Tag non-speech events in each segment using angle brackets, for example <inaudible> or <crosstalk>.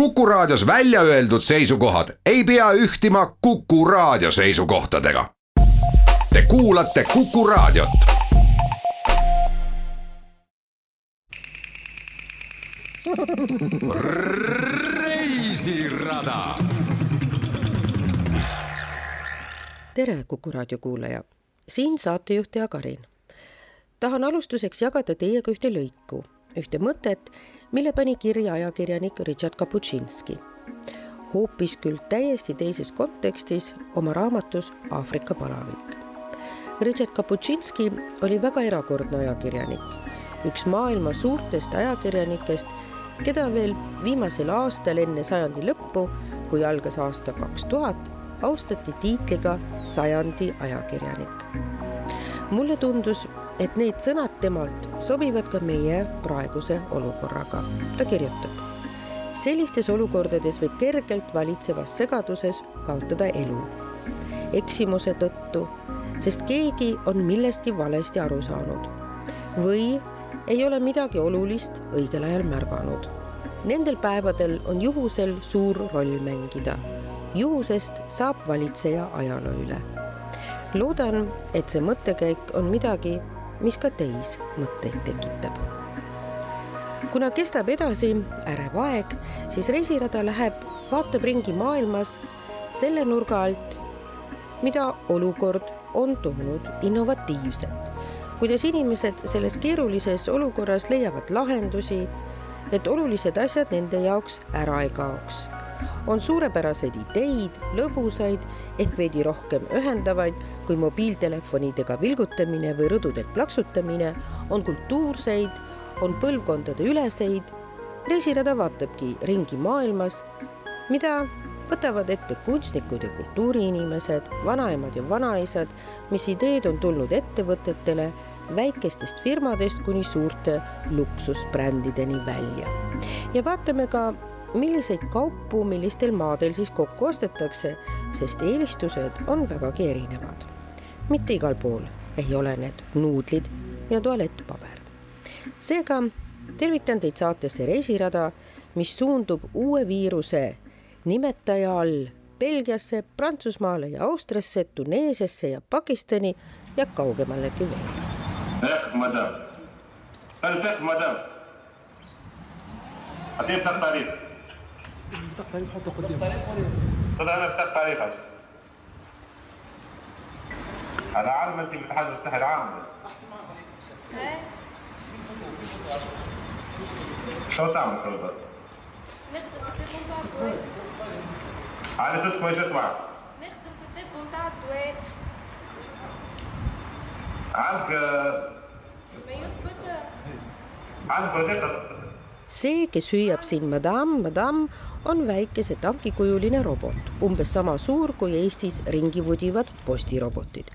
Kuku Raadios välja öeldud seisukohad ei pea ühtima Kuku Raadio seisukohtadega. Te kuulate Kuku Raadiot. reisirada. tere, Kuku raadio kuulaja, siin saatejuht Jaak Arin. tahan alustuseks jagada teiega ühte lõiku, ühte mõtet, mille pani kirja ajakirjanik Richard Kaputšinski. hoopis küll täiesti teises kontekstis oma raamatus Aafrika palavik. Richard Kaputšinski oli väga erakordne ajakirjanik, üks maailma suurtest ajakirjanikest, keda veel viimasel aastal enne sajandi lõppu, kui algas aasta kaks tuhat, austati tiitliga sajandi ajakirjanik. mulle tundus, et need sõnad temalt sobivad ka meie praeguse olukorraga. ta kirjutab. sellistes olukordades võib kergelt valitsevas segaduses kaotada elu. eksimuse tõttu, sest keegi on millestki valesti aru saanud või ei ole midagi olulist õigel ajal märganud. Nendel päevadel on juhusel suur roll mängida. juhusest saab valitseja ajaloo üle. loodan, et see mõttekäik on midagi, mis ka teis mõtteid tekitab. kuna kestab edasi ärev aeg, siis reisirada läheb, vaatab ringi maailmas selle nurga alt, mida olukord on toonud innovatiivset kuidas inimesed selles keerulises olukorras leiavad lahendusi, et olulised asjad nende jaoks ära ei kaoks. On suurepäraseid ideid, lõbusaid ehk veidi rohkem ühendavaid kui mobiiltelefonidega vilgutamine või rõdudelt plaksutamine, on kultuurseid, on põlvkondade üleseid. reisirada vaatabki ringi maailmas, mida võtavad ette kunstnikud ja kultuuriinimesed, vanaemad ja vanaisad, mis ideed on tulnud ettevõtetele väikestest firmadest kuni suurte luksusbrändideni välja. ja vaatame ka, milliseid kaupu millistel maadel siis kokku ostetakse, sest eelistused on vägagi erinevad. mitte igal pool ei ole need nuudlid ja tualettpaber. seega tervitan teid saatesse Reisirada, mis suundub uue viiruse nimetaja all Belgiasse, Prantsusmaale ja Austriasse, Tuneesiasse ja Pakistani ja kaugemalegi veel. مش بتاع الطريق حطه قدامه أنا بتاع الطريق أنا عارف انت متحدث السحر عام شو تعمل كل ده؟ نخدم في الطب ونتاع الدواء على أساس ما يسمع نخدم في الطب ونتاع الدواء عندك ما يثبت عندك وثيقة see, kes hüüab siin madam, madam, on väikese tankikujuline robot, umbes sama suur kui Eestis ringi vudivad postirobotid.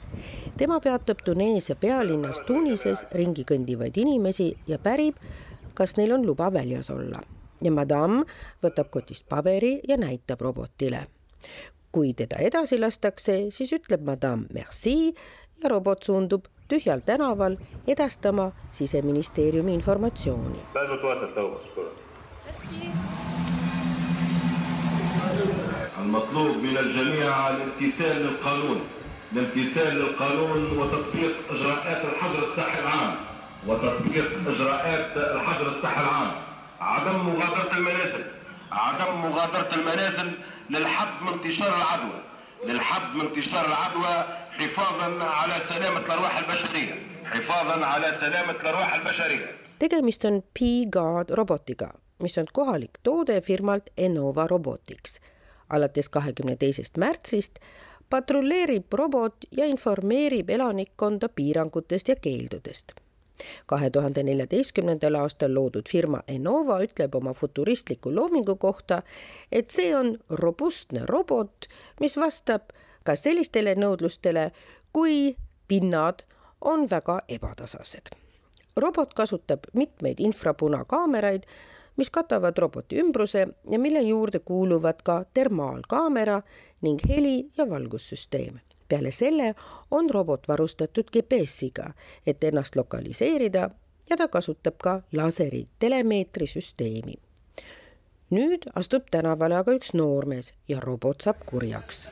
tema peatab Tuneesia pealinnas Tunises ringi kõndivaid inimesi ja pärib, kas neil on luba väljas olla. ja madam võtab kotist paberi ja näitab robotile. kui teda edasi lastakse, siis ütleb madam merci ja robot suundub tühjal tänaval edastama siseministeeriumi informatsiooni. المطلوب من الجميع الامتثال للقانون. الامتثال للقانون وتطبيق إجراءات الحظر الصحي العام. وتطبيق إجراءات الحظر الصحي العام. عدم مغادرة المنازل. عدم مغادرة المنازل للحد من انتشار العدوى. للحد من انتشار العدوى حفاظا على سلامة الأرواح البشرية حفاظا على سلامة الأرواح البشرية tegemist on P-Guard robotiga, mis on kohalik toode firmalt Enova Robotics. alates kahekümne teisest märtsist patrulleerib robot ja informeerib elanikkonda piirangutest ja keeldudest. kahe tuhande neljateistkümnendal aastal loodud firma Enova ütleb oma futuristliku loomingu kohta, et see on robustne robot, mis vastab ka sellistele nõudlustele, kui pinnad on väga ebatasased robot kasutab mitmeid infrapunakaameraid, mis katavad roboti ümbruse ja mille juurde kuuluvad ka termaalkaamera ning heli- ja valgussüsteem. peale selle on robot varustatud GPS-iga, et ennast lokaliseerida ja ta kasutab ka laseri telemeetrisüsteemi. Nüüd astub tänavale aga üks noormees ja robot saab kurjaks.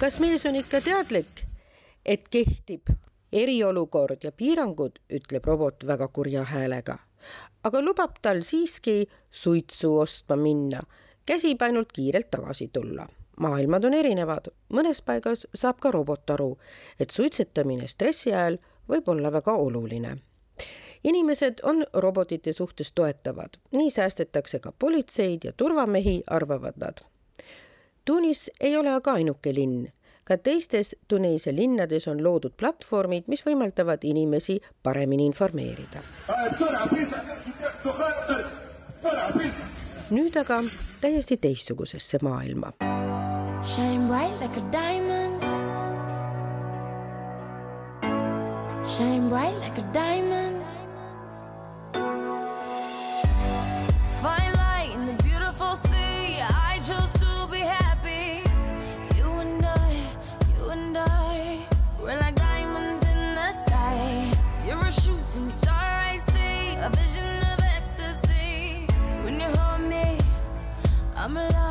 kas mees on ikka teadlik, et kehtib eriolukord ja piirangud, ütleb robot väga kurja häälega, aga lubab tal siiski suitsu ostma minna, käsib ainult kiirelt tagasi tulla maailmad on erinevad, mõnes paigas saab ka robot aru, et suitsetamine stressi ajal võib olla väga oluline. Inimesed on robotite suhtes toetavad, nii säästetakse ka politseid ja turvamehi, arvavad nad. Tunis ei ole aga ainuke linn, ka teistes Tuneesia linnades on loodud platvormid, mis võimaldavad inimesi paremini informeerida. nüüd aga täiesti teistsugusesse maailma Shine bright like a diamond. Shine bright like a diamond. Find light in the beautiful sea. I chose to be happy. You and I, you and I, we're like diamonds in the sky. You're a shooting star, I see, a vision of ecstasy. When you hold me, I'm alive.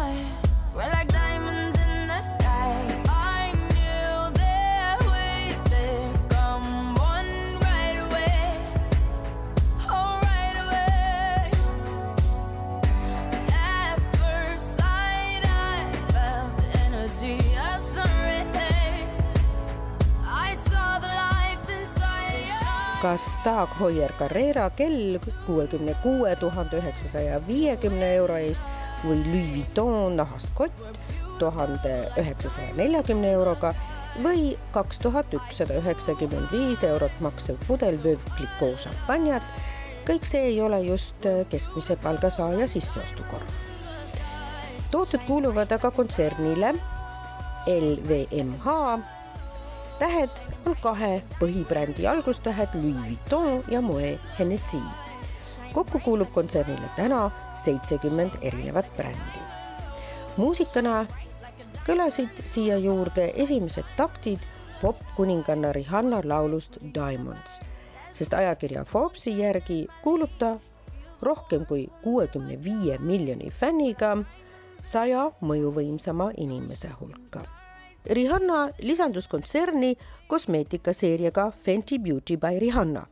Kas Dag Heuer Carrera kell kuuekümne kuue tuhande üheksasaja viiekümne euro eest või Louis Vuitton nahast kott tuhande üheksasaja neljakümne euroga või kaks tuhat ükssada üheksakümmend viis eurot maksev pudel Clicquot šampanjat. kõik see ei ole just keskmise palga saaja sisseostukorv. tooted kuuluvad aga kontsernile LVMH tähed on kahe põhibrändi algustähed Louis Vuitton ja Moet Hennessy. kokku kuulub kontsernile täna seitsekümmend erinevat brändi. muusikana kõlasid siia juurde esimesed taktid popkuninganna Rihanna laulust Diamonds, sest ajakirja Forbesi järgi kuulub ta rohkem kui kuuekümne viie miljoni fänniga saja mõjuvõimsama inimese hulka Rihanna lisandus kontserni kosmeetikaseeriaga Fenty Beauty by Rihanna.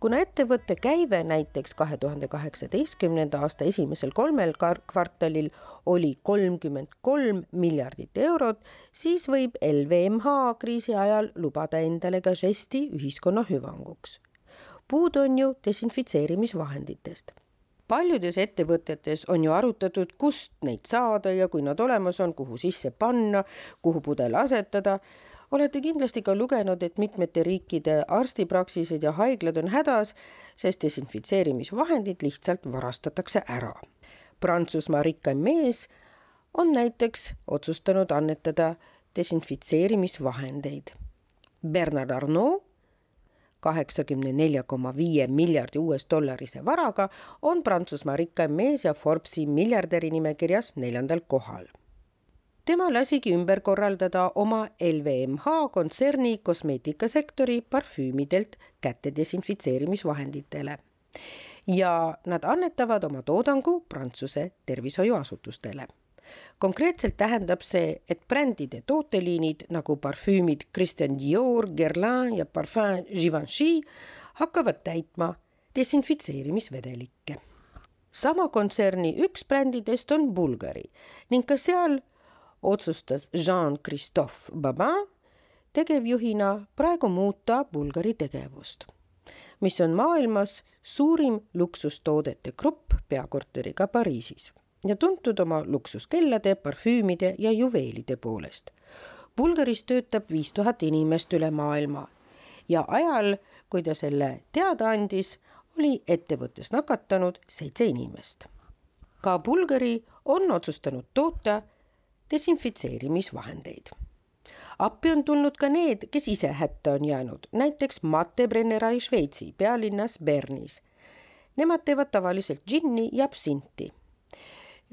kuna ettevõtte käive näiteks kahe tuhande kaheksateistkümnenda aasta esimesel kolmel kvartalil oli kolmkümmend kolm miljardit eurot, siis võib LVMH kriisi ajal lubada endale ka žesti ühiskonna hüvanguks. puudu on ju desinfitseerimisvahenditest paljudes ettevõtetes on ju arutatud, kust neid saada ja kui nad olemas on, kuhu sisse panna, kuhu pudel asetada. olete kindlasti ka lugenud, et mitmete riikide arstipraksised ja haiglad on hädas, sest desinfitseerimisvahendid lihtsalt varastatakse ära. Prantsusmaa rikkaim mees on näiteks otsustanud annetada desinfitseerimisvahendeid. Bernard Arnault kaheksakümne nelja koma viie miljardi US-dollarise varaga on Prantsusmaa rikkaim mees ja Forbesi miljardäri nimekirjas neljandal kohal. tema lasigi ümber korraldada oma LVMH kontserni kosmeetikasektori parfüümidelt käte desinfitseerimisvahenditele ja nad annetavad oma toodangu Prantsuse tervishoiuasutustele konkreetselt tähendab see, et brändide tooteliinid nagu parfüümid Christian Dior, Guerlain ja Parfum Givenchy hakkavad täitma desinfitseerimisvedelikke. sama kontserni üks brändidest on Bulgari ning ka seal otsustas Jean-Christophe Babin tegevjuhina praegu muuta Bulgari tegevust, mis on maailmas suurim luksustoodete grupp peakorteriga Pariisis ja tuntud oma luksuskellade, parfüümide ja juveelide poolest. Bulgaris töötab viis tuhat inimest üle maailma ja ajal, kui ta selle teada andis, oli ettevõttes nakatanud seitse inimest. ka Bulgari on otsustanud toota desinfitseerimisvahendeid. appi on tulnud ka need, kes ise hätta on jäänud, näiteks Mate Brennerai Šveitsi pealinnas Bernis. Nemad teevad tavaliselt džinni ja absinti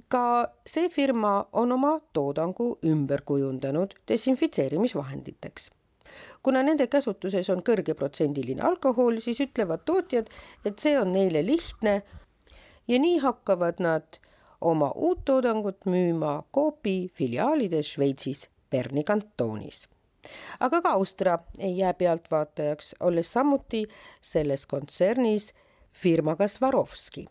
ka see firma on oma toodangu ümber kujundanud desinfitseerimisvahenditeks. kuna nende käsutuses on kõrgeprotsendiline alkohol, siis ütlevad tootjad, et see on neile lihtne ja nii hakkavad nad oma uut toodangut müüma Coopi filiaalides Šveitsis Berni kantoonis aga ka Austria ei jää pealtvaatajaks, olles samuti selles kontsernis firmaga Swarovski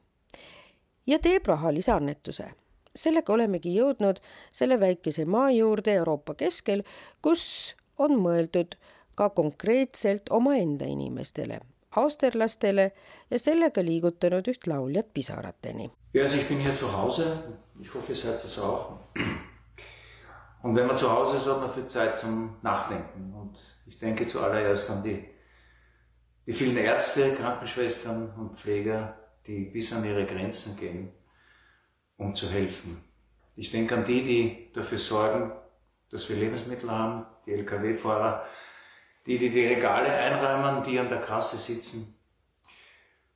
ja teeb rahalise annetuse. sellega olemegi jõudnud selle väikese maa juurde Euroopa keskel, kus on mõeldud ka konkreetselt omaenda inimestele, austerlastele ja sellega liigutanud üht lauljat pisarateni. Ja, also ich bin hier zu Hause. Ich hoffe, ihr seid es auch. Und wenn man zu Hause ist, hat man viel Zeit zum Nachdenken. Und ich denke zuallererst an die, die vielen Ärzte, Krankenschwestern und Pfleger, die bis an ihre Grenzen gehen, um zu helfen. Ich denke an die, die dafür sorgen, dass wir Lebensmittel haben, die Lkw-Fahrer, die, die die Regale einräumen, die an der Kasse sitzen.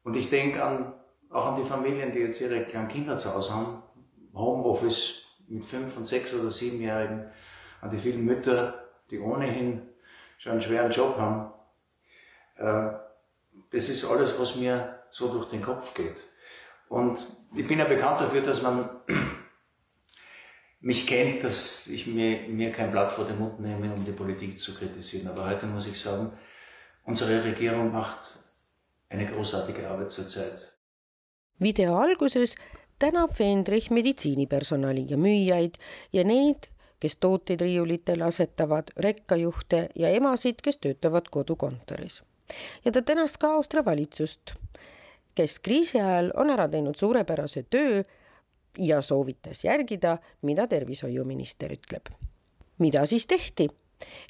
Und ich denke an, auch an die Familien, die jetzt ihre kleinen Kinder zu Hause haben, Homeoffice, mit fünf und sechs oder siebenjährigen, an die vielen Mütter, die ohnehin schon einen schweren Job haben. Äh, das ist alles, was mir so durch den Kopf geht. Und ich bin ja bekannt dafür, dass man mich kennt, dass ich mir, mir kein Blatt vor den Mund nehme, um die Politik zu kritisieren. Aber heute muss ich sagen, unsere Regierung macht eine großartige Arbeit zurzeit. video alguses tänab Fendrich meditsiinipersonali ja müüjaid ja neid, kes tooteid riiulitele asetavad, rekkajuhte ja emasid, kes töötavad kodukontoris. ja ta tänas ka Austria valitsust, kes kriisi ajal on ära teinud suurepärase töö ja soovitas järgida, mida tervishoiuminister ütleb. mida siis tehti?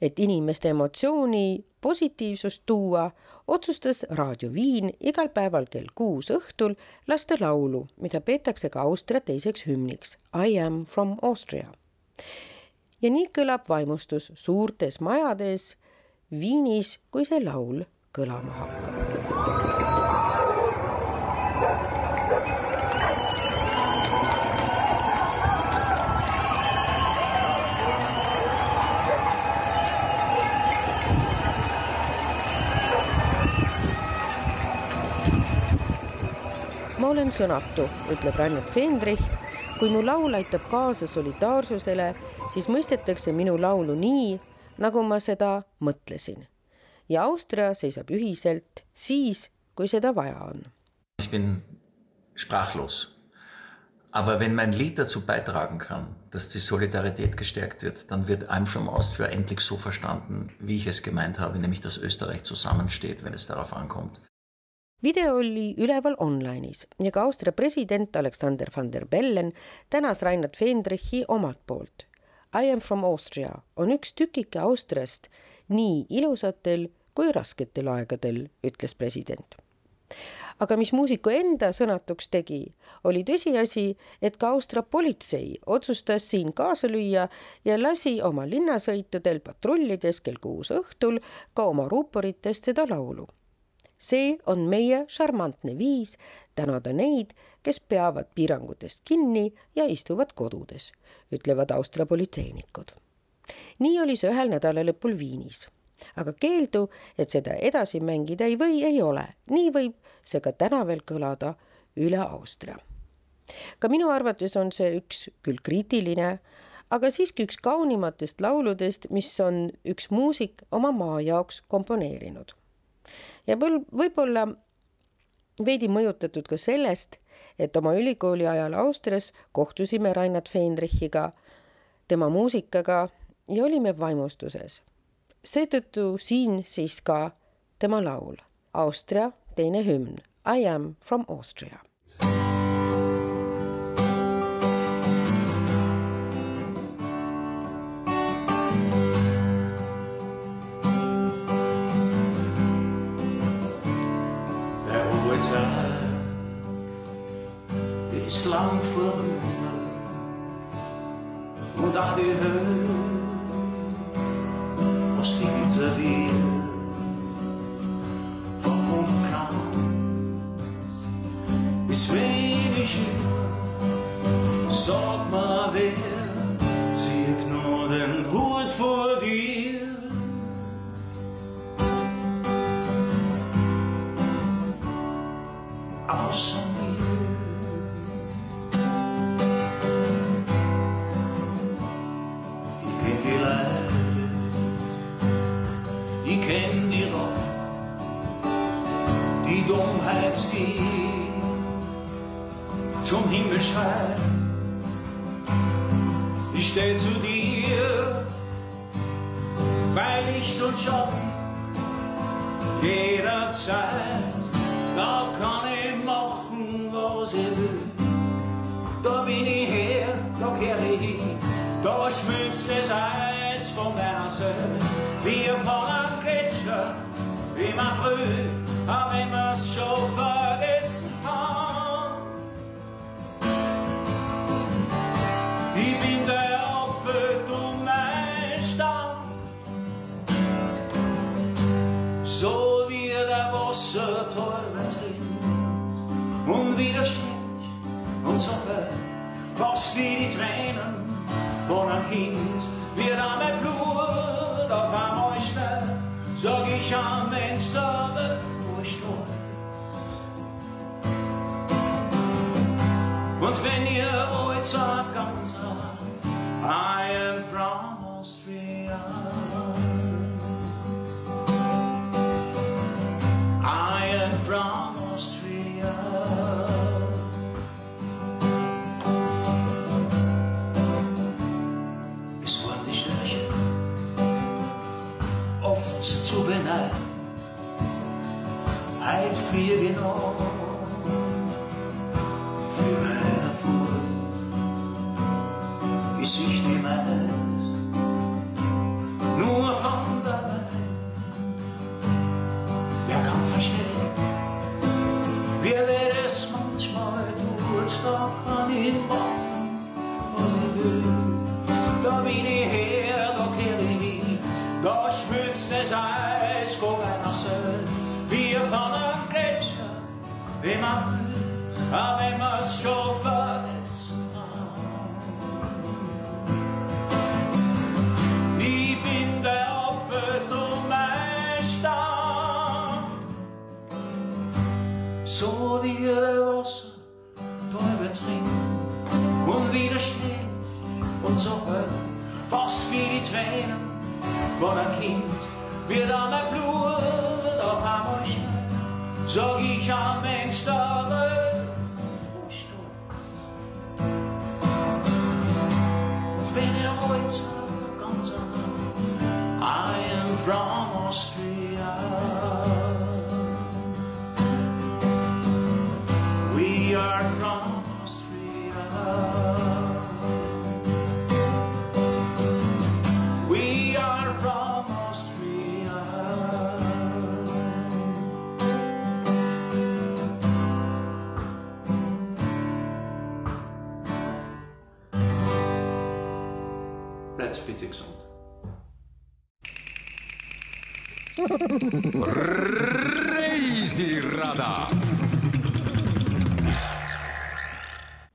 et inimeste emotsiooni positiivsust tuua, otsustas Raadio Viin igal päeval kell kuus õhtul lasta laulu, mida peetakse ka Austria teiseks hümniks I am from Austria. ja nii kõlab vaimustus suurtes majades Viinis, kui see laul kõlama hakkab. Ma olen sõnatu, ütleb Rannut Fendrich. kui mu laul aitab kaasa solidaarsusele, siis mõistetakse minu laulu nii, nagu ma seda mõtlesin. ja Austria seisab ühiselt siis, kui seda vaja on. Ich bin sprachlos. Aber wenn mein Lied dazu beitragen kann, dass die Solidarität gestärkt wird, dann wird I'm from Austria endlich so verstanden, wie ich es gemeint habe, nämlich dass Österreich zusammensteht, wenn es darauf ankommt. Video oli üleval online'is ja ka Austria president Alexander van der Bellen tänas Reinhard Fendrichi omalt poolt. I am from Austria on üks tükike Austriast nii ilusatel kui rasketel aegadel, ütles president. aga mis muusiku enda sõnatuks tegi, oli tõsiasi, et ka Austria politsei otsustas siin kaasa lüüa ja lasi oma linnasõitudel patrullides kell kuus õhtul ka oma ruuporitest seda laulu see on meie šarmantne viis tänada neid, kes peavad piirangutest kinni ja istuvad kodudes, ütlevad Austria politseinikud. nii oli see ühel nädalalõpul Viinis, aga keeldu, et seda edasi mängida ei või, ei ole, nii võib see ka täna veel kõlada üle Austria. ka minu arvates on see üks küll kriitiline, aga siiski üks kaunimatest lauludest, mis on üks muusik oma maa jaoks komponeerinud ja võib-olla veidi mõjutatud ka sellest, et oma ülikooli ajal Austrias kohtusime Reinhard Feinrichiga, tema muusikaga ja olime vaimustuses. seetõttu siin siis ka tema laul Austria teine hümn I am from Austria ist lang vorüber und an die Wasser teurer trinkt und und so hört, fast wie die Tränen von einem Kind, wird mein Blut auf einmal schnell, sag ich am Fenster, viel genommen für meine Erfolg, Geschichte meiner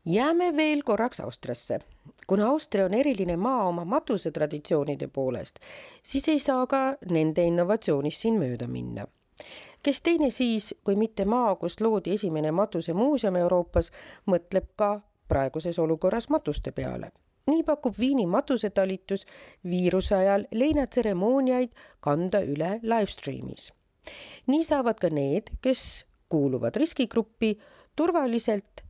jääme veel korraks Austriasse. kuna Austria on eriline maa oma matusetraditsioonide poolest, siis ei saa ka nende innovatsioonist siin mööda minna. kes teine siis, kui mitte maa, kus loodi esimene matusemuuseum Euroopas, mõtleb ka praeguses olukorras matuste peale. nii pakub Viini matusetalitus viiruse ajal leinatseremooniaid kanda üle livestreamis. nii saavad ka need, kes kuuluvad riskigruppi, turvaliselt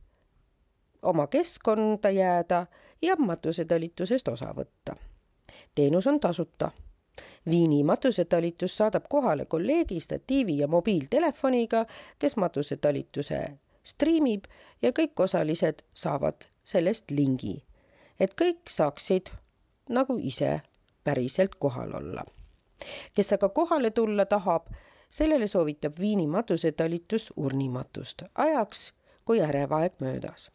oma keskkonda jääda ja matusetalitusest osa võtta. teenus on tasuta. Viini matusetalitus saadab kohale kolleegi statiivi ja mobiiltelefoniga, kes matusetalituse striimib ja kõik osalised saavad sellest lingi, et kõik saaksid nagu ise päriselt kohal olla. kes aga kohale tulla tahab, sellele soovitab Viini matusetalitus urnimatust ajaks, kui ärev aeg möödas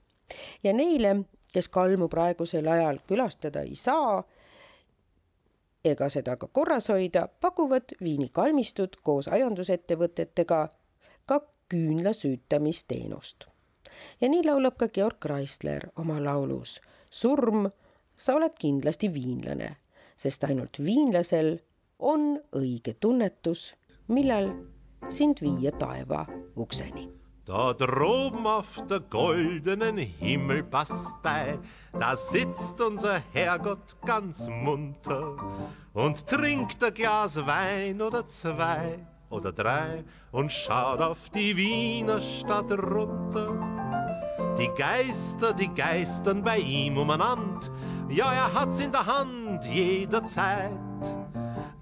ja neile, kes kalmu praegusel ajal külastada ei saa ega seda ka korras hoida, pakuvad Viini kalmistud koos aiandusettevõtetega ka küünlasüütamisteenust. ja nii laulab ka Georg Kreisler oma laulus Surm, sa oled kindlasti viinlane, sest ainult viinlasel on õige tunnetus, millal sind viia taeva ukseni Dort droben auf der goldenen Himmelbastei, da sitzt unser Herrgott ganz munter und trinkt ein Glas Wein oder zwei oder drei und schaut auf die Wiener Stadt runter. Die Geister, die geistern bei ihm umeinander, ja, er hat's in der Hand jederzeit.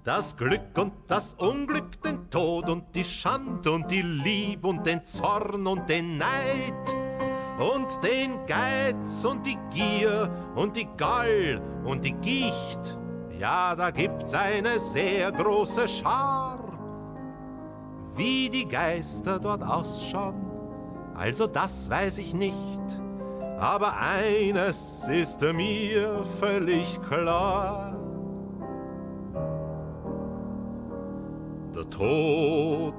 Das Glück und das Unglück, den Tod und die Schand und die Lieb und den Zorn und den Neid und den Geiz und die Gier und die Gall und die Gicht. Ja, da gibt's eine sehr große Schar. Wie die Geister dort ausschauen, also das weiß ich nicht. Aber eines ist mir völlig klar. Der Tod,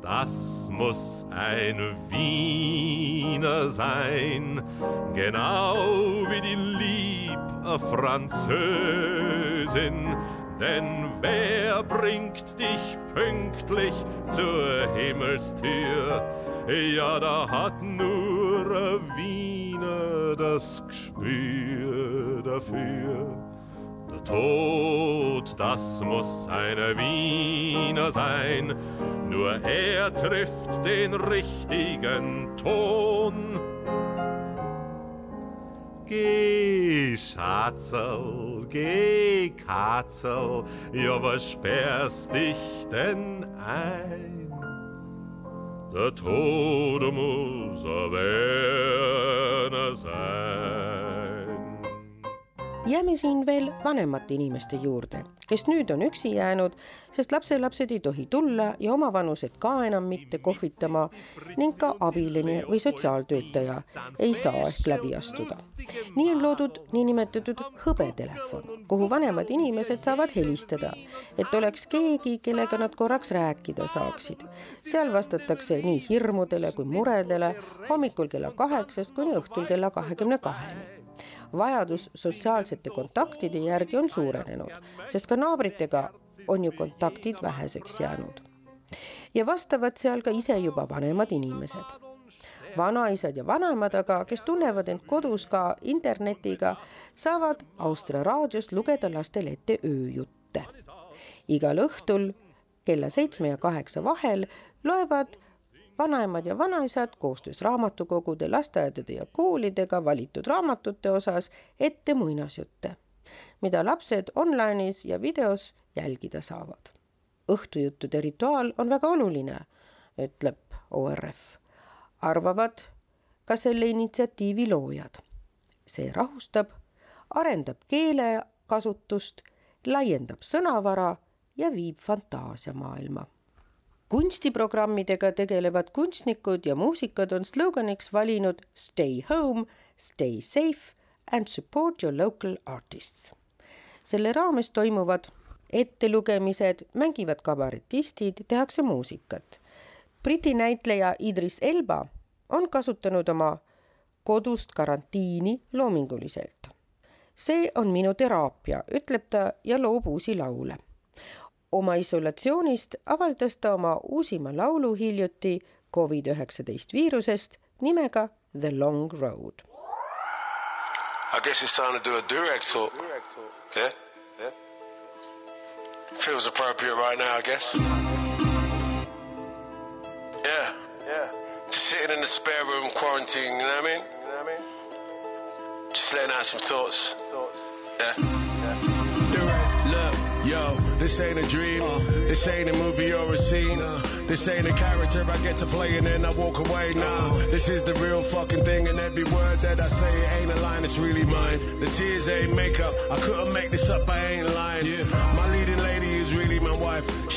das muss ein Wiener sein, genau wie die Lieb a Französin. Denn wer bringt dich pünktlich zur Himmelstür? Ja, da hat nur ein Wiener das Gespür dafür. Tod, das muss eine Wiener sein, nur er trifft den richtigen Ton. Geh, Schatzel, geh, Katzel, ja, was sperrst dich denn ein? Der Tod muss ein Werner sein. Jääme siin veel vanemate inimeste juurde, kes nüüd on üksi jäänud, sest lapselapsed ei tohi tulla ja omavanused ka enam mitte kohvitama ning ka abiline või sotsiaaltöötaja ei saa ehk läbi astuda. nii on loodud niinimetatud hõbetelefon, kuhu vanemad inimesed saavad helistada, et oleks keegi, kellega nad korraks rääkida saaksid. seal vastatakse nii hirmudele kui muredele hommikul kella kaheksast kuni õhtul kella kahekümne kaheni vajadus sotsiaalsete kontaktide järgi on suurenenud, sest ka naabritega on ju kontaktid väheseks jäänud. ja vastavad seal ka ise juba vanemad inimesed. vanaisad ja vanemad aga, kes tunnevad end kodus ka internetiga, saavad Austria raadiost lugeda lastele ette ööjutte. igal õhtul kella seitsme ja kaheksa vahel loevad vanaemad ja vanaisad koostöös raamatukogude, lasteaedade ja koolidega valitud raamatute osas ette muinasjutte, mida lapsed online'is ja videos jälgida saavad. õhtujuttude rituaal on väga oluline, ütleb ORF. arvavad ka selle initsiatiivi loojad. see rahustab, arendab keelekasutust, laiendab sõnavara ja viib fantaasiamaailma kunstiprogrammidega tegelevad kunstnikud ja muusikud on sloganiks valinud Stay home, stay safe and support your local artists. selle raames toimuvad ettelugemised, mängivad kabaretistid, tehakse muusikat. Briti näitleja Idris Elba on kasutanud oma kodust karantiini loominguliselt. see on minu teraapia, ütleb ta ja loob uusi laule oma isolatsioonist avaldas ta oma uusima laulu hiljuti Covid-19 viirusest nimega The Long Road. I guess it's time to do a direct talk. Yeah? Yeah. Feels appropriate right now, I guess. Yeah. Yeah. Just sitting in the spare room, quarantine, you know what I mean? You know what I mean? Just letting out some thoughts. Thoughts. Yeah. This ain't a dream, this ain't a movie or a scene. This ain't a character I get to play and then I walk away. Nah, this is the real fucking thing, and every word that I say ain't a line, it's really mine. The tears ain't makeup, I couldn't make this up, I ain't lying. My leading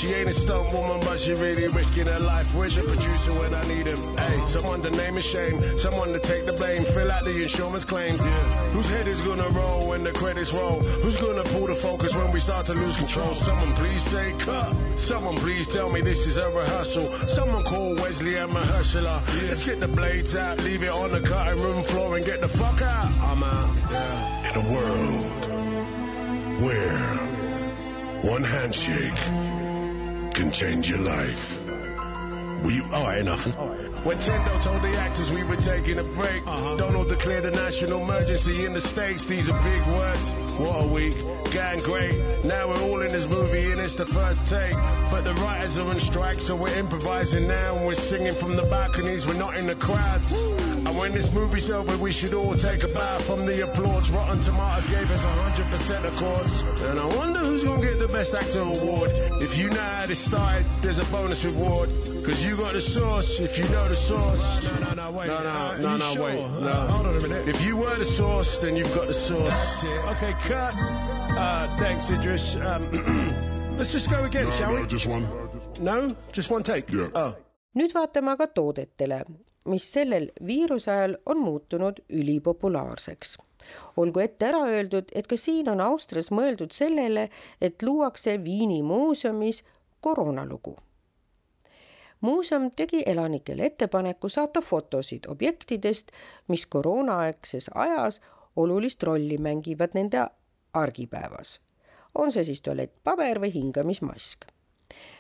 She ain't a stunt woman, but she really risking her life. Where's your producer when I need him? Hey, someone to name a shame, someone to take the blame, fill out the insurance claims. Whose head is gonna roll when the credits roll? Who's gonna pull the focus when we start to lose control? Someone please say cut. Someone please tell me this is a rehearsal. Someone call Wesley and Mahershala. Let's get the blades out, leave it on the cutting room floor and get the fuck out. I'm out. Yeah. In a world where one handshake can change your life, you all right? Enough. When Tendo told the actors we were taking a break, uh-huh. Donald declared a national emergency in the states. These are big words. What a week, going great. Now we're all in this movie and it's the first take. But the writers are on strike, so we're improvising now and we're singing from the balconies. We're not in the crowds. And when this movie's over, we should all take a bow from the applause. Rotten Tomatoes gave us 100% accords. And I wonder who's gonna get the Best Actor award. If you know how this started, there's a bonus reward. Cause you got the sauce if you know the sauce. No, no, no, wait. No, no, Uh, no, you no, sure? wait. Uh, No. hold on a minute. If you were the sauce, then you've got the sauce. That's it. Okay, cut. Uh, thanks, Idris. Um, <clears throat> let's just go again, shall we? just one. No, just one take. Yeah. Oh. nüüd vaatame aga toodetele, mis sellel viiruse ajal on muutunud ülipopulaarseks. olgu ette ära öeldud, et ka siin on Austrias mõeldud sellele, et luuakse Viini muuseumis koroonalugu. muuseum tegi elanikele ettepaneku saata fotosid objektidest, mis koroonaaegses ajas olulist rolli mängivad nende argipäevas. on see siis tualettpaber või hingamismask.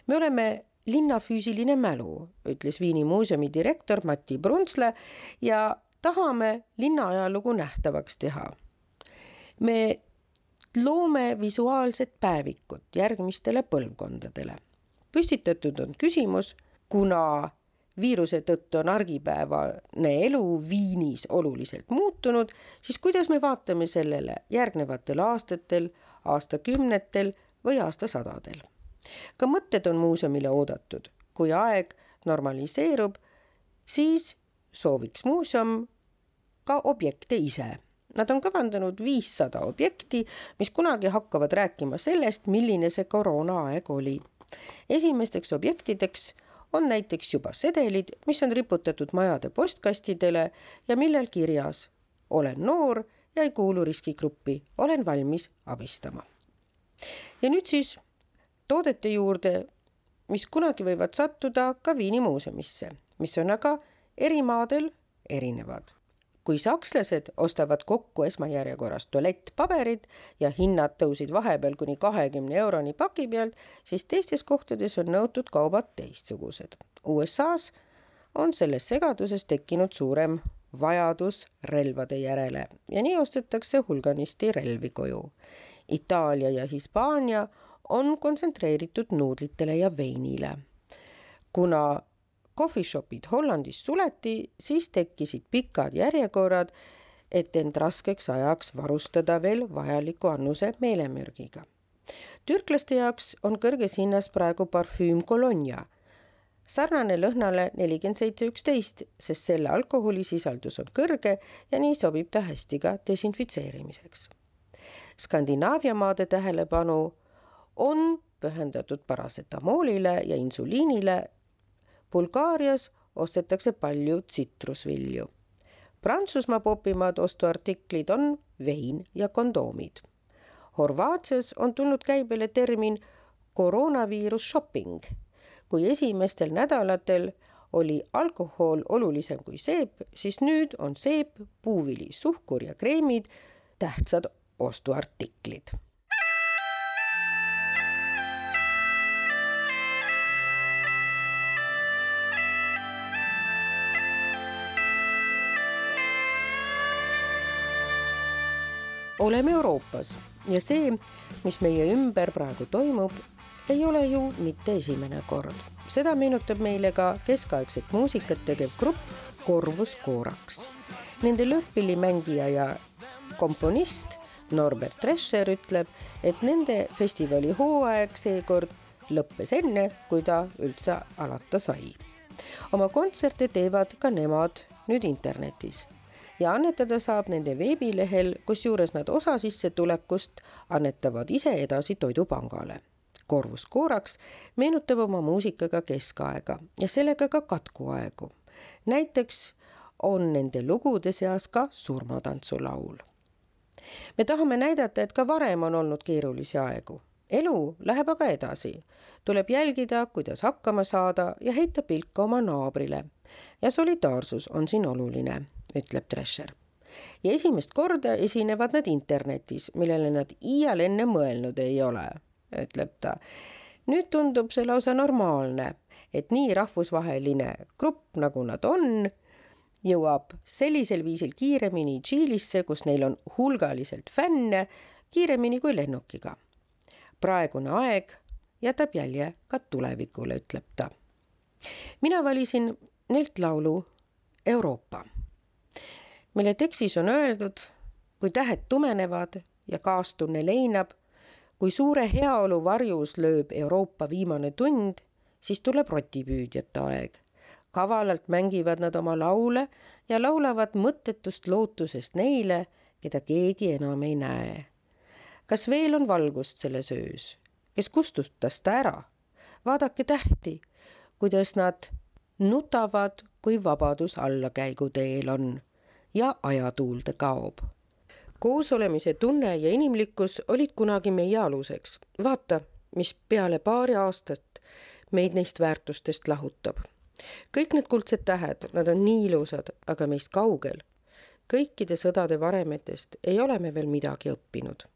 me oleme linna füüsiline mälu, ütles Viini muuseumi direktor Mati Bruntsle ja tahame linna ajalugu nähtavaks teha. me loome visuaalset päevikut järgmistele põlvkondadele. püstitatud on küsimus, kuna viiruse tõttu on argipäevane elu Viinis oluliselt muutunud, siis kuidas me vaatame sellele järgnevatel aastatel, aastakümnetel või aastasadadel ka mõtted on muuseumile oodatud. kui aeg normaliseerub, siis sooviks muuseum ka objekte ise. Nad on kavandanud viissada objekti, mis kunagi hakkavad rääkima sellest, milline see koroonaaeg oli. esimesteks objektideks on näiteks juba sedelid, mis on riputatud majade postkastidele ja millel kirjas olen noor ja ei kuulu riskigruppi, olen valmis abistama. ja nüüd siis toodete juurde, mis kunagi võivad sattuda ka Viini muuseumisse, mis on aga eri maadel erinevad. kui sakslased ostavad kokku esmajärjekorras tualettpaberid ja hinnad tõusid vahepeal kuni kahekümne euroni paki pealt, siis teistes kohtades on nõutud kaubad teistsugused. USA-s on selles segaduses tekkinud suurem vajadus relvade järele ja nii ostetakse hulganisti relvi koju. Itaalia ja Hispaania on kontsentreeritud nuudlitele ja veinile. kuna kohvishopid Hollandis suleti, siis tekkisid pikad järjekorrad, et end raskeks ajaks varustada veel vajaliku annuse meelemürgiga. türklaste jaoks on kõrges hinnas praegu parfüüm Colonia, sarnane lõhnale nelikümmend seitse üksteist, sest selle alkoholisisaldus on kõrge ja nii sobib ta hästi ka desinfitseerimiseks. Skandinaavia maade tähelepanu on pühendatud parasetamoolile ja insuliinile. Bulgaarias ostetakse palju tsitrusvilju. Prantsusmaa popimad ostuartiklid on vein ja kondoomid. Horvaatias on tulnud käibele termin koroonaviirus shopping, kui esimestel nädalatel oli alkohol olulisem kui seep, siis nüüd on seep, puuvili, suhkur ja kreemid tähtsad ostuartiklid oleme Euroopas ja see, mis meie ümber praegu toimub, ei ole ju mitte esimene kord. seda meenutab meile ka keskaegset muusikat tegev grupp Corvus Corax. Nende lõhpillimängija ja komponist Norbert Drescher ütleb, et nende festivali hooaeg seekord lõppes enne, kui ta üldse alata sai. oma kontserte teevad ka nemad nüüd internetis ja annetada saab nende veebilehel, kusjuures nad osa sissetulekust annetavad ise edasi Toidupangale. Corvus Corax meenutab oma muusikaga keskaega ja sellega ka katkuaegu. näiteks on nende lugude seas ka surmatantsulaul. me tahame näidata, et ka varem on olnud keerulisi aegu. Elu läheb aga edasi. tuleb jälgida, kuidas hakkama saada ja heita pilka oma naabrile. ja solidaarsus on siin oluline ütleb Drescher. ja esimest korda esinevad nad internetis, millele nad iial enne mõelnud ei ole, ütleb ta. nüüd tundub see lausa normaalne, et nii rahvusvaheline grupp, nagu nad on, jõuab sellisel viisil kiiremini Tšiilisse, kus neil on hulgaliselt fänne, kiiremini kui lennukiga. Praegune aeg jätab jälje ka tulevikule, ütleb ta. mina valisin neilt laulu Euroopa, mille tekstis on öeldud, kui tähed tumenevad ja kaastunne leinab, kui suure heaolu varjus lööb Euroopa viimane tund, siis tuleb rotipüüdjate aeg. kavalalt mängivad nad oma laule ja laulavad mõttetust lootusest neile, keda keegi enam ei näe. Kas veel on valgust selles öös? kes kustutas ta ära? vaadake tähti, kuidas nad nutavad, kui vabadus allakäiguteel on ja ajatuulde kaob. koosolemise tunne ja inimlikkus olid kunagi meie aluseks. vaata, mis peale paari aastat meid neist väärtustest lahutab. kõik need kuldsed tähed, nad on nii ilusad, aga meist kaugel. kõikide sõdade varemetest ei ole me veel midagi õppinud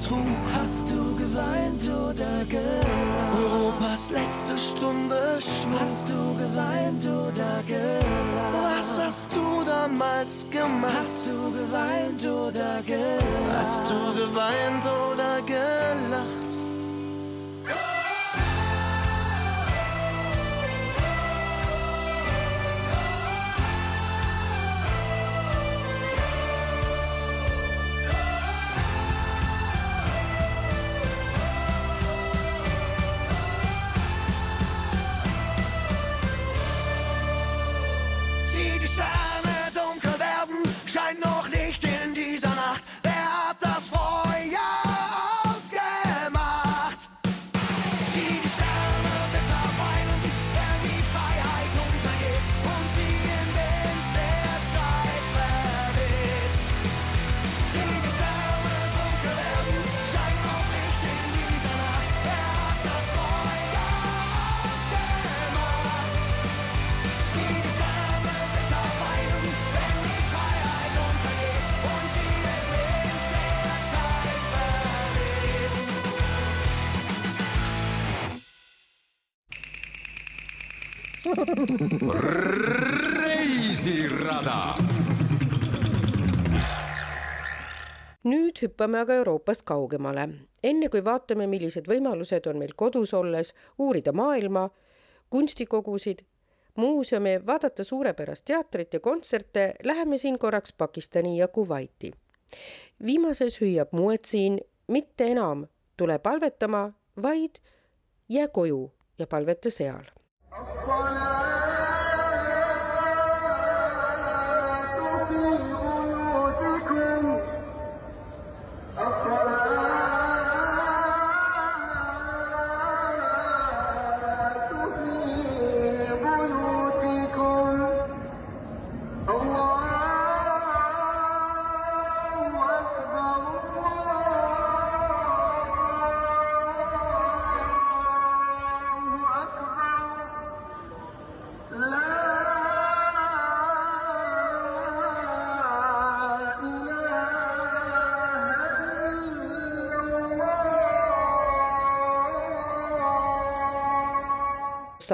Trauer trug, hast du geweint oder gelacht? Europas letzte Stunde schlug. Hast du geweint oder gelacht? Was hast du damals gemacht? Hast du geweint oder gelacht? Hast du geweint oder gelacht? Nüüd hüppame aga Euroopast kaugemale. enne kui vaatame, millised võimalused on meil kodus olles uurida maailma, kunstikogusid, muuseume, vaadata suurepärast teatrit ja kontserte, läheme siin korraks Pakistani ja Kuvaiti. viimases hüüab muetsiin mitte enam tule palvetama, vaid jää koju ja palveta seal.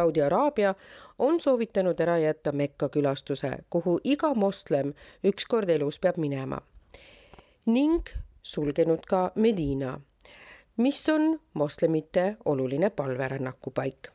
Saudi Araabia on soovitanud ära jätta Mekka külastuse, kuhu iga moslem ükskord elus peab minema. ning sulgenud ka Medina, mis on moslemite oluline palverännakupaik.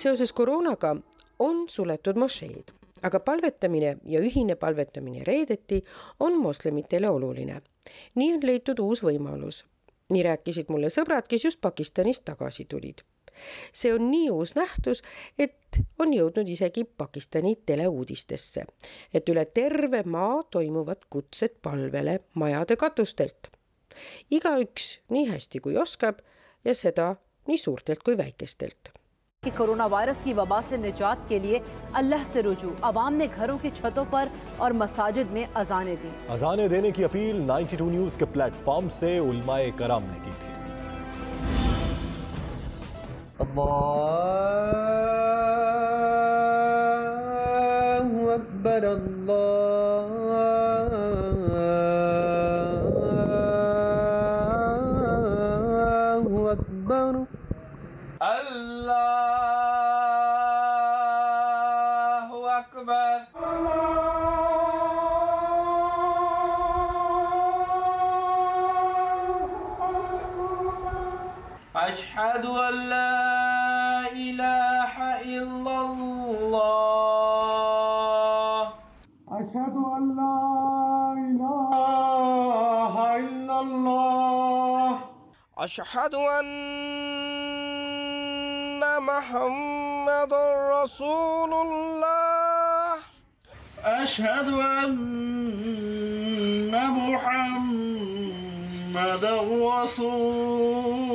Seoses koroonaga on suletud mošeed, aga palvetamine ja ühine palvetamine reedeti on moslemitele oluline. nii on leitud uus võimalus. nii rääkisid mulle sõbrad, kes just Pakistanist tagasi tulid see on nii uus nähtus, et on jõudnud isegi Pakistani teleuudistesse, et üle terve maa toimuvad kutsed palvele majade katustelt. igaüks nii hästi kui oskab ja seda nii suurtelt kui väikestelt कि corona virus की वबा से निजात के लिए अल्लाह से रुजू आवाम ने घरों की छतों पर और मसाजिद में अजानें दी अजाने देने की अपील 92 न्यूज के प्लेटफॉर्म से उलमाए कराम ने की थी الله أكبر الله أكبر. الله أكبر. أشهد أن أشهد أن محمد رسول الله. أشهد أن محمد رسول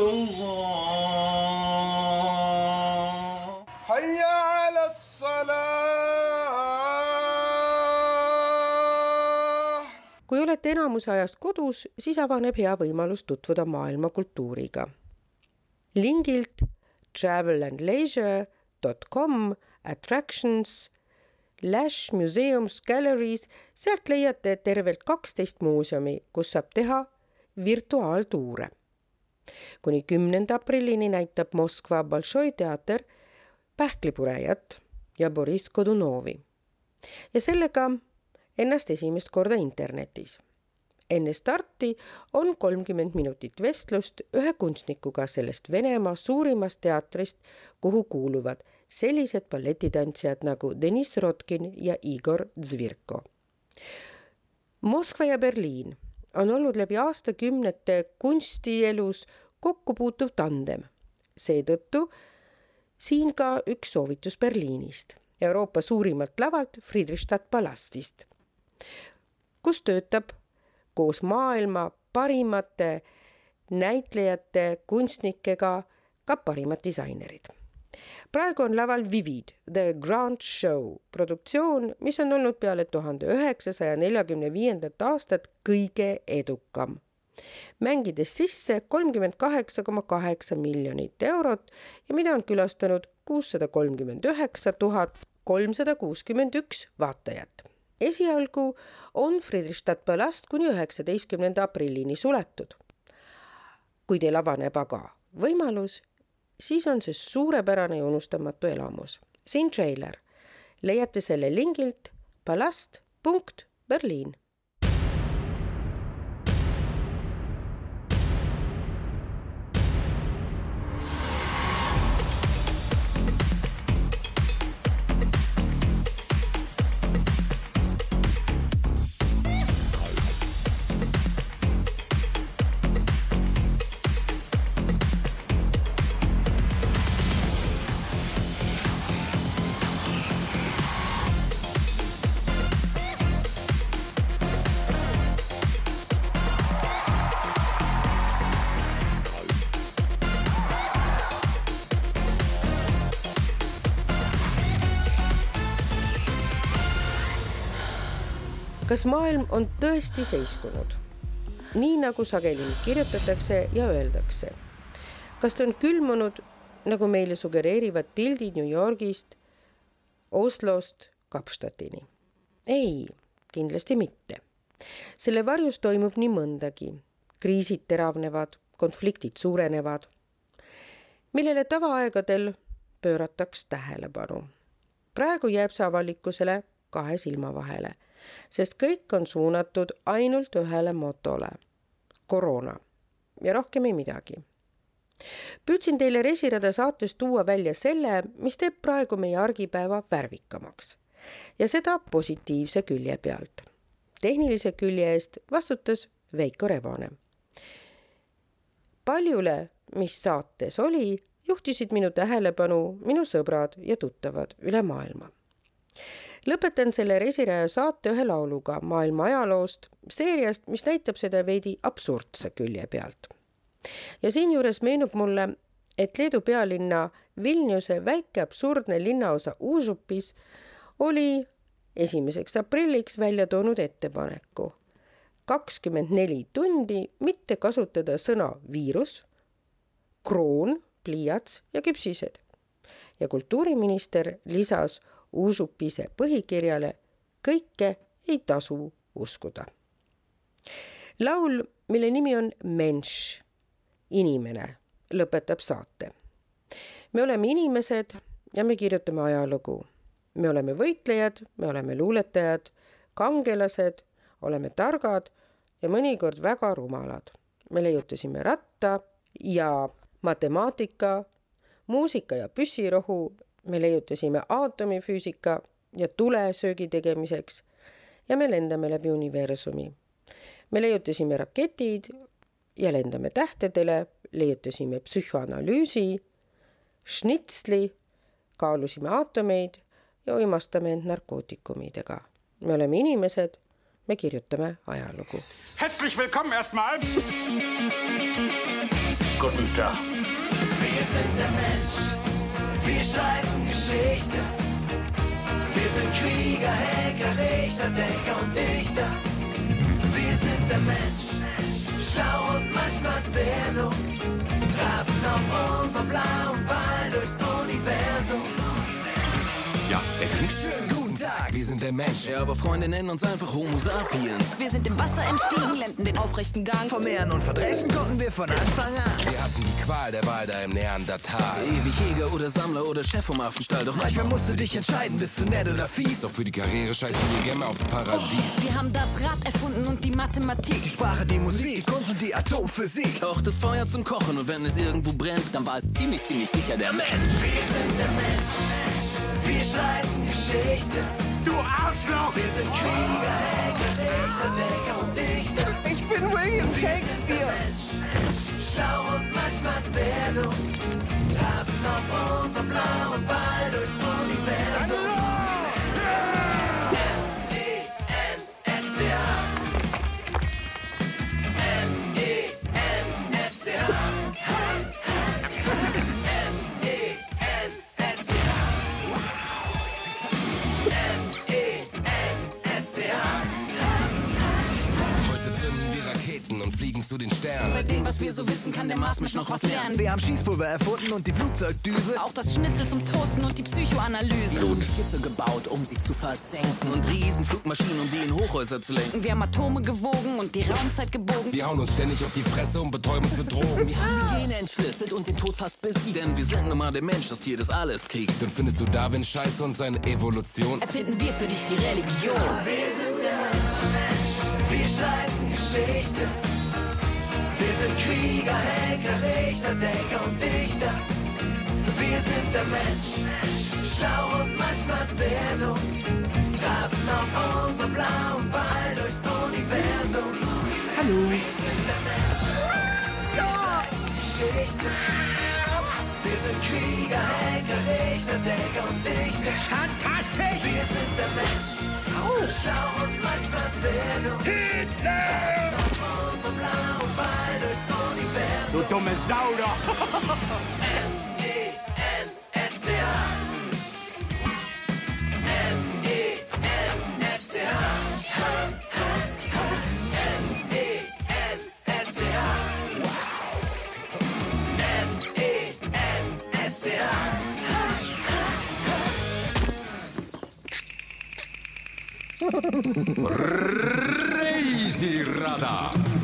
الله. حي على الصلاة. kui olete enamuse ajast kodus, siis avaneb hea võimalus tutvuda maailma kultuuriga. lingilt travelandleisure.com attractions Lash Museums Galleries, sealt leiate tervelt kaksteist muuseumi, kus saab teha virtuaaltuure. kuni kümnenda aprillini näitab Moskva Bolšoi teater Pähklipurejat ja Boriss Kodunovi. ja sellega ennast esimest korda internetis. Enne starti on kolmkümmend minutit vestlust ühe kunstnikuga sellest Venemaa suurimast teatrist, kuhu kuuluvad sellised balletitantsijad nagu Deniss Rotkin ja Igor Zvirko. Moskva ja Berliin on olnud läbi aastakümnete kunstielus kokkupuutuv tandem. seetõttu siin ka üks soovitus Berliinist, Euroopa suurimalt lavalt Friedrichstadt Palastist, kus töötab koos maailma parimate näitlejate, kunstnikega ka parimad disainerid praegu on laval Vivid, The Grand Show produktsioon, mis on olnud peale tuhande üheksasaja neljakümne viiendat aastat kõige edukam mängides sisse kolmkümmend kaheksa koma kaheksa miljonit eurot ja mida on külastanud kuussada kolmkümmend üheksa tuhat kolmsada kuuskümmend üks vaatajat. Esialgu on Friedrichstadt Palast kuni üheksateistkümnenda aprillini suletud. kui teil avaneb aga võimalus, siis on see suurepärane ja unustamatu elamus. siin treiler, leiate selle lingilt palast.berliin kas maailm on tõesti seiskunud? nii nagu sageli kirjutatakse ja öeldakse. kas ta on külmunud, nagu meile sugereerivad pildid New Yorgist, Oslost Kapstadini? ei, kindlasti mitte. selle varjus toimub nii mõndagi. kriisid teravnevad, konfliktid suurenevad, millele tavaaegadel pöörataks tähelepanu. praegu jääb see avalikkusele kahe silma vahele sest kõik on suunatud ainult ühele motole, koroona ja rohkem ei midagi. püüdsin teile Resirada saates tuua välja selle, mis teeb praegu meie argipäeva värvikamaks ja seda positiivse külje pealt. tehnilise külje eest vastutas Veiko Rebane. paljule, mis saates oli, juhtisid minu tähelepanu minu sõbrad ja tuttavad üle maailma lõpetan selle Resiraja saate ühe lauluga maailma ajaloost, seeriast, mis näitab seda veidi absurdse külje pealt. ja siinjuures meenub mulle, et Leedu pealinna Vilniuse väike absurdne linnaosa Užupis oli esimeseks aprilliks välja toonud ettepaneku kakskümmend neli tundi mitte kasutada sõna viirus, kroon, pliiats ja küpsised. ja kultuuriminister lisas Užupise põhikirjale kõike ei tasu uskuda. laul, mille nimi on Mensch, inimene, lõpetab saate. me oleme inimesed ja me kirjutame ajalugu. me oleme võitlejad, me oleme luuletajad, kangelased, oleme targad ja mõnikord väga rumalad. me leiutasime ratta ja matemaatika, muusika ja püssirohu me leiutasime aatomifüüsika ja tule söögi tegemiseks ja me lendame läbi universumi. me leiutasime raketid ja lendame tähtedele, leiutasime psühhoanalüüsi, šnitsli, kaalusime aatomeid ja uimastame end narkootikumidega. me oleme inimesed, me kirjutame ajalugu. Herzlich willkommen erstmal. Guten Tag. Wir sind der Mensch. Wir schreiben Geschichte. Wir sind Krieger, Hacker, Richter, Denker und Dichter. Wir sind der Mensch. Schlau und manchmal sehr dumm. Der Mensch. Ja, aber Freunde nennen uns einfach Homo sapiens. Wir sind im Wasser entstiegen, lenden den aufrechten Gang. Vermehren und verdreschen konnten wir von Anfang an. Wir hatten die Qual der Wahl da im Neandertal. Ewig Jäger oder Sammler oder Chef vom Affenstall. Doch Manchmal musst du dich entscheiden, bist du nett oder fies. Doch für die Karriere scheißen wir gerne aufs Paradies. Wir haben das Rad erfunden und die Mathematik. Die Sprache, die Musik, die Kunst und die Atomphysik. Auch das Feuer zum Kochen und wenn es irgendwo brennt, dann war es ziemlich, ziemlich sicher der Mensch. Wir sind der Mensch. Wir schreiben Geschichte. Du Arschloch! Wir sind Krieger, Hacker, Richter, und Dichter. Ich bin William Shakespeare. Schlau und manchmal sehr dumm. Rasen auf unserem blauen Ball durchs M-E-N-S-C-H. Heute zünden wir Raketen und fliegen zu den wir so wissen, kann der Marsmensch noch was lernen. Wir haben Schießpulver erfunden und die Flugzeugdüse. Auch das Schnitzel zum Toasten und die Psychoanalyse. Wir haben Schiffe gebaut, um sie zu versenken. Und Riesenflugmaschinen, um sie in Hochhäuser zu lenken. Wir haben Atome gewogen und die Raumzeit gebogen. Wir hauen uns ständig auf die Fresse und betäuben uns mit Drogen. <laughs> Wir haben die Gene entschlüsselt und den Tod fast besiegt. Denn wir sind nun mal der Mensch, das Tier, das alles kriegt. Und findest du Darwin scheiße und seine Evolution? Erfinden wir für dich die Religion. Wir sind der Mensch. Wir schreiben Geschichte. Wir sind Krieger, Henker, Richter, Denker und Dichter. Wir sind der Mensch. Schlau und manchmal sehr dumm. Rasen auf unserem blauen Ball durchs Universum. Hallo. Wir sind der Mensch. Wir schreiben Geschichte. Wir sind Krieger, Henker, Richter, Denker und Dichter. Fantastisch. Wir sind der Mensch. Hitler! Du dummes Sau, Reisirada.